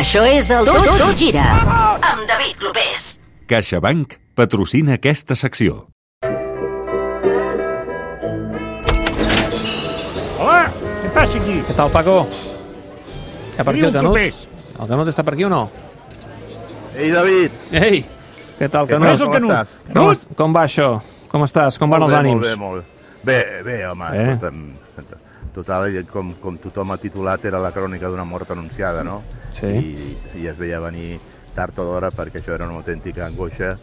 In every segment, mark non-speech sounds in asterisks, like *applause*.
Això és el Tot, tot Gira, amb David Clopés. CaixaBank patrocina aquesta secció. Hola, què passa aquí? Què tal, Paco? Ha per aquí el Canut? Clopés. El Canut està per aquí o no? Ei, David! Ei, què tal, Què Canut? és el com Canut? estàs? Com, Canut? est- com va això? Com estàs? Com van els ànims? Molt bé, molt bé. Bé, bé, home, Eh? eh? escolta'm, total, com, com tothom ha titulat, era la crònica d'una mort anunciada, no? Sí. I, I es veia venir tard o d'hora perquè això era una autèntica angoixa.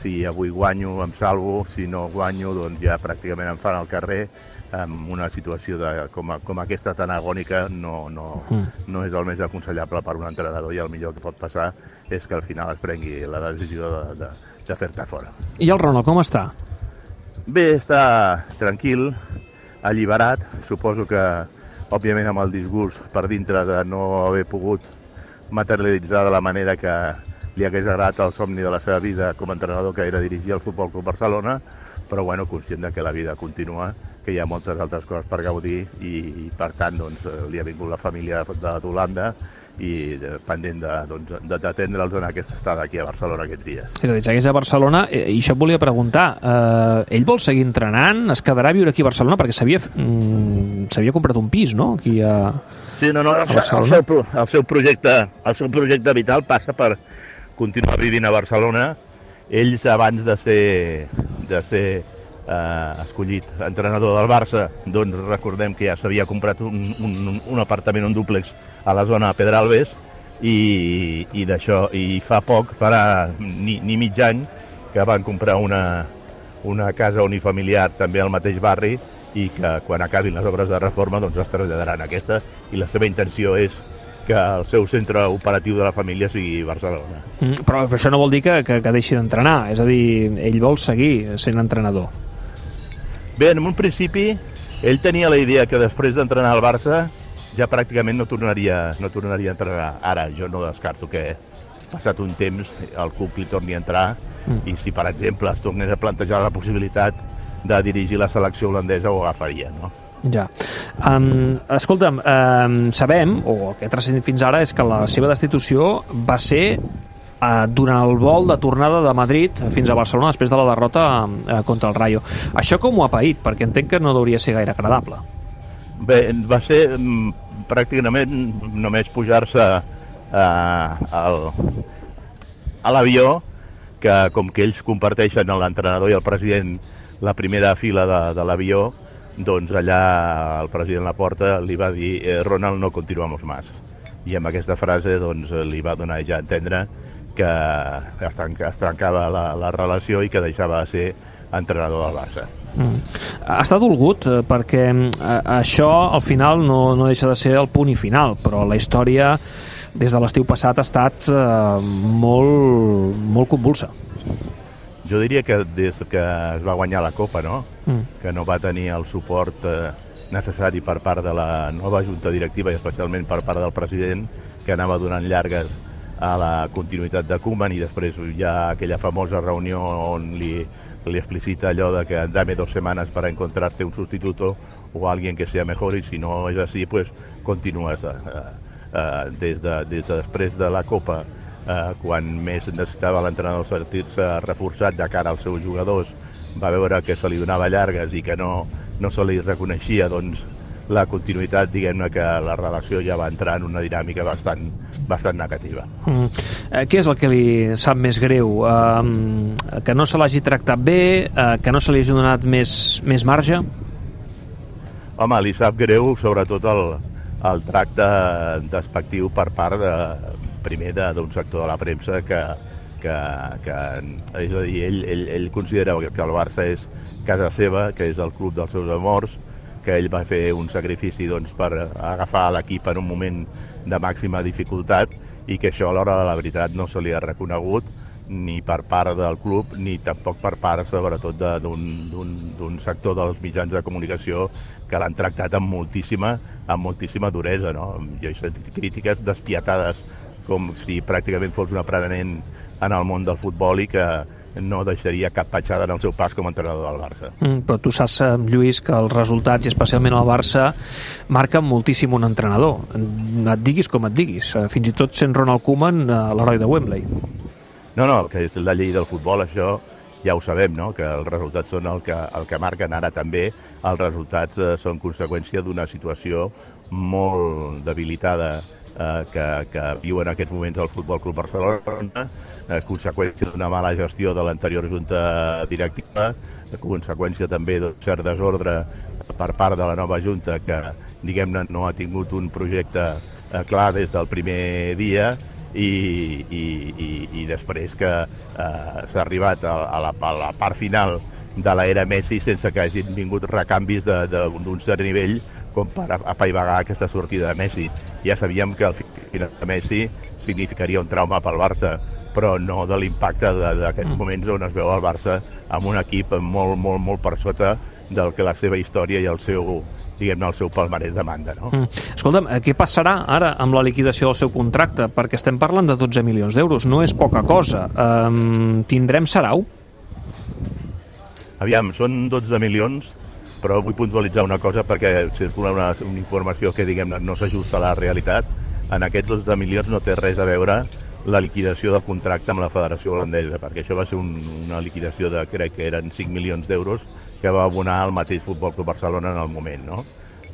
Si avui guanyo, em salvo, si no guanyo, doncs ja pràcticament em fan al carrer. En una situació de, com, a, com aquesta tan agònica no, no, Mm. no és el més aconsellable per un entrenador i el millor que pot passar és que al final es prengui la decisió de, de, de fer-te fora. I el Ronald, com està? Bé, està tranquil, alliberat. Suposo que, òbviament, amb el disgust per dintre de no haver pogut materialitzar de la manera que li hagués agradat el somni de la seva vida com a entrenador, que era dirigir el Futbol Club Barcelona, però bueno, conscient de que la vida continua, que hi ha moltes altres coses per gaudir i, i per tant, doncs, eh, li ha vingut la família de- d'Holanda i de, pendent de, doncs, d'atendre'ls en aquesta estada aquí a Barcelona aquests dies. És a dir, segueix a Barcelona eh, i això et volia preguntar. Eh, ell vol seguir entrenant? Es quedarà a viure aquí a Barcelona? Perquè s'havia mm, s'havia comprat un pis, no? Aquí a... Sí, no, no, el, el, Barcelona? seu, el, seu projecte, el seu projecte vital passa per continuar vivint a Barcelona. Ells, abans de ser, de ser eh, escollit entrenador del Barça, doncs recordem que ja s'havia comprat un, un, un apartament, un dúplex a la zona de Pedralbes i, i d'això, i fa poc, farà ni, ni mig any, que van comprar una, una casa unifamiliar també al mateix barri i que quan acabin les obres de reforma doncs es traslladaran a aquesta i la seva intenció és que el seu centre operatiu de la família sigui Barcelona. Mm, però això no vol dir que, que, que deixi d'entrenar. És a dir, ell vol seguir sent entrenador. Bé, en un principi ell tenia la idea que després d'entrenar al Barça ja pràcticament no tornaria, no tornaria a entrenar. Ara jo no descarto que passat un temps el club li torni a entrar Mm. i si per exemple es tornés a plantejar la possibilitat de dirigir la selecció holandesa ho agafaria, no? Ja. Um, escolta'm, um, sabem, o el que transcendit fins ara, és que la seva destitució va ser uh, durant el vol de tornada de Madrid fins a Barcelona després de la derrota uh, contra el Rayo. Això com ho ha paït? Perquè entenc que no hauria ser gaire agradable. Bé, va ser mm, pràcticament només pujar-se eh, al, a l'avió, que com que ells comparteixen l'entrenador i el president la primera fila de, de l'avió, doncs allà el president Laporta li va dir eh, Ronald, no continuamos más. I amb aquesta frase doncs, li va donar ja a entendre que es, trenca, es trencava la, la relació i que deixava de ser entrenador del Barça. Mm. Està dolgut eh, perquè eh, això al final no, no deixa de ser el punt i final, però la història des de l'estiu passat ha estat eh, molt, molt convulsa. Jo diria que des que es va guanyar la Copa, no? Mm. que no va tenir el suport eh, necessari per part de la nova junta directiva i especialment per part del president, que anava donant llargues a la continuïtat de Koeman i després hi ha aquella famosa reunió on li, li explicita allò de que dame dos semanas para encontrarte un sustituto o alguien que sea mejor y si no és així, pues continúes eh, eh, des, de, des de després de la Copa eh, quan més necessitava l'entrenador sentir-se reforçat de cara als seus jugadors va veure que se li donava llargues i que no, no se li reconeixia doncs, la continuïtat, diguem-ne que la relació ja va entrar en una dinàmica bastant, bastant negativa. Mm. Eh, què és el que li sap més greu? Eh, que no se l'hagi tractat bé, eh, que no se li hagi donat més, més marge? Home, li sap greu sobretot el, el tracte despectiu per part de, primer d'un sector de la premsa que, que, que és a dir, ell, ell, ell considera que el Barça és casa seva, que és el club dels seus amors, que ell va fer un sacrifici doncs, per agafar l'equip en un moment de màxima dificultat i que això a l'hora de la veritat no se li ha reconegut ni per part del club ni tampoc per part sobretot d'un sector dels mitjans de comunicació que l'han tractat amb moltíssima, amb moltíssima duresa. No? Jo he sentit crítiques despietades com si pràcticament fos un aprenent en el món del futbol i que, no deixaria cap petjada en el seu pas com a entrenador del Barça. Mm, però tu saps, eh, Lluís, que els resultats, i especialment el Barça, marquen moltíssim un entrenador. Et diguis com et diguis. Eh, Fins i tot sent Ronald Koeman, eh, l'heroi de Wembley. No, no, que és la llei del futbol, això ja ho sabem, no? que els resultats són el que, el que marquen. Ara també els resultats són conseqüència d'una situació molt debilitada eh, que, que viu en aquests moments el Futbol Club Barcelona, eh, conseqüència d'una mala gestió de l'anterior junta directiva, de conseqüència també d'un cert desordre per part de la nova junta que, diguem-ne, no ha tingut un projecte eh, clar des del primer dia i, i, i, i després que eh, s'ha arribat a, a, la, a la part final de l'era Messi sense que hagin vingut recanvis d'un cert nivell com per apaivagar aquesta sortida de Messi. Ja sabíem que el final de Messi significaria un trauma pel Barça, però no de l'impacte d'aquests moments on es veu el Barça amb un equip molt, molt, molt per sota del que la seva història i el seu, diguem-ne, el seu palmarès demanda. No? Mm. Escolta'm, eh, què passarà ara amb la liquidació del seu contracte? Perquè estem parlant de 12 milions d'euros, no és poca cosa. Um, tindrem Sarau? Aviam, són 12 milions, però vull puntualitzar una cosa perquè circula una, una informació que diguem no s'ajusta a la realitat. En aquests 12 milions no té res a veure la liquidació del contracte amb la Federació Holandesa, perquè això va ser un, una liquidació de, crec que eren 5 milions d'euros que va abonar el mateix Futbol Club Barcelona en el moment. No?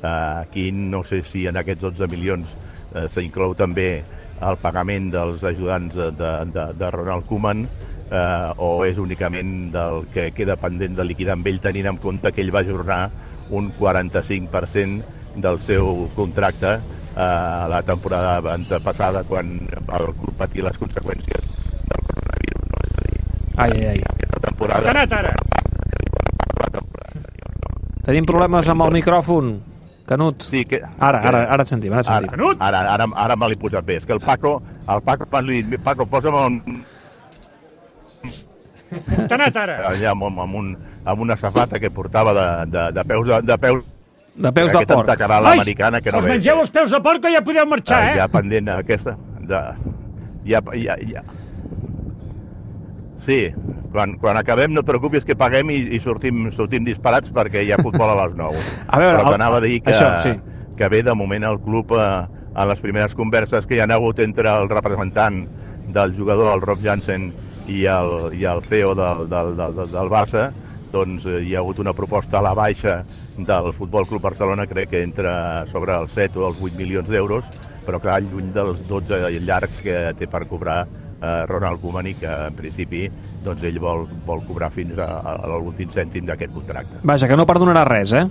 Uh, aquí no sé si en aquests 12 milions uh, s'inclou també el pagament dels ajudants de, de, de Ronald Koeman eh, o és únicament del que queda pendent de liquidar amb ell tenint en compte que ell va ajornar un 45% del seu contracte eh, la temporada antepassada quan el club patia les conseqüències del coronavirus. No? És a dir, Ai, ai, ai. aquesta temporada... Anat ara. La temporada anterior, no? Tenim problemes amb el micròfon, Canut. Sí, que, Ara, ara, ara et sentim, ara et Ara, sentim. Canut! ara, ara, ara me l'he posat bé. És que el Paco, el Paco, quan li he dit, Paco, posa'm un, T'ha anat ara. allà amb, amb, un, amb una safata que portava de, de, de peus, de, de peus De peus de aquesta porc. tacarà l'americana que no us ve. mengeu els peus de porc ja podeu marxar, Ah, eh? Ja pendent aquesta. De, ja, ja, ja. Sí, quan, quan acabem no et preocupis que paguem i, i sortim, sortim disparats perquè hi ha futbol a les 9. *laughs* A veure, Però t'anava a dir que, això, sí. que ve de moment el club eh, a les primeres converses que hi ha hagut entre el representant del jugador, el Rob Jansen, i el, i el CEO del, del, del, del, Barça, doncs eh, hi ha hagut una proposta a la baixa del Futbol Club Barcelona, crec que entra sobre els 7 o els 8 milions d'euros, però clar, lluny dels 12 llargs que té per cobrar eh, Ronald Koeman i que en principi doncs ell vol, vol cobrar fins a, a l'últim cèntim d'aquest contracte. Vaja, que no perdonarà res, eh?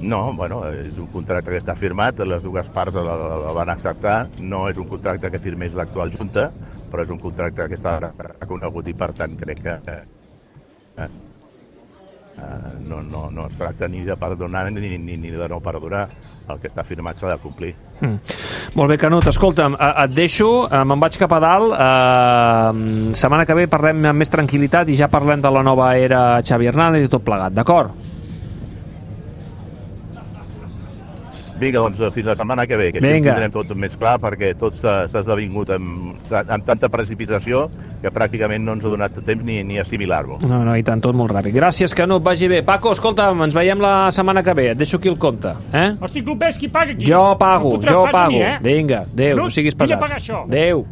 No, bueno, és un contracte que està firmat, les dues parts el, el van acceptar, no és un contracte que firmés l'actual Junta, però és un contracte que està reconegut i per tant crec que eh, eh, no, no, no es tracta ni de perdonar ni, ni, ni de no perdonar. El que està firmat s'ha de complir. Mm. Molt bé, Canut, escolta'm, eh, et deixo, eh, me'n vaig cap a dalt, eh, setmana que ve parlem amb més tranquil·litat i ja parlem de la nova era Xavi Hernández i tot plegat, d'acord? Vinga, doncs fins la setmana que ve, que així ho Vinga. tindrem tot més clar, perquè tot s'ha esdevingut amb, amb tanta precipitació que pràcticament no ens ha donat temps ni, ni assimilar-ho. No, no, i tant, tot molt ràpid. Gràcies, Canut, vagi bé. Paco, escolta'm, ens veiem la setmana que ve, et deixo aquí el compte, eh? Hosti, club, ves qui paga aquí. Jo pago, fotràs jo pago. mi, eh? Vinga, adéu, Canut, no siguis pesat. pagar això. Adéu.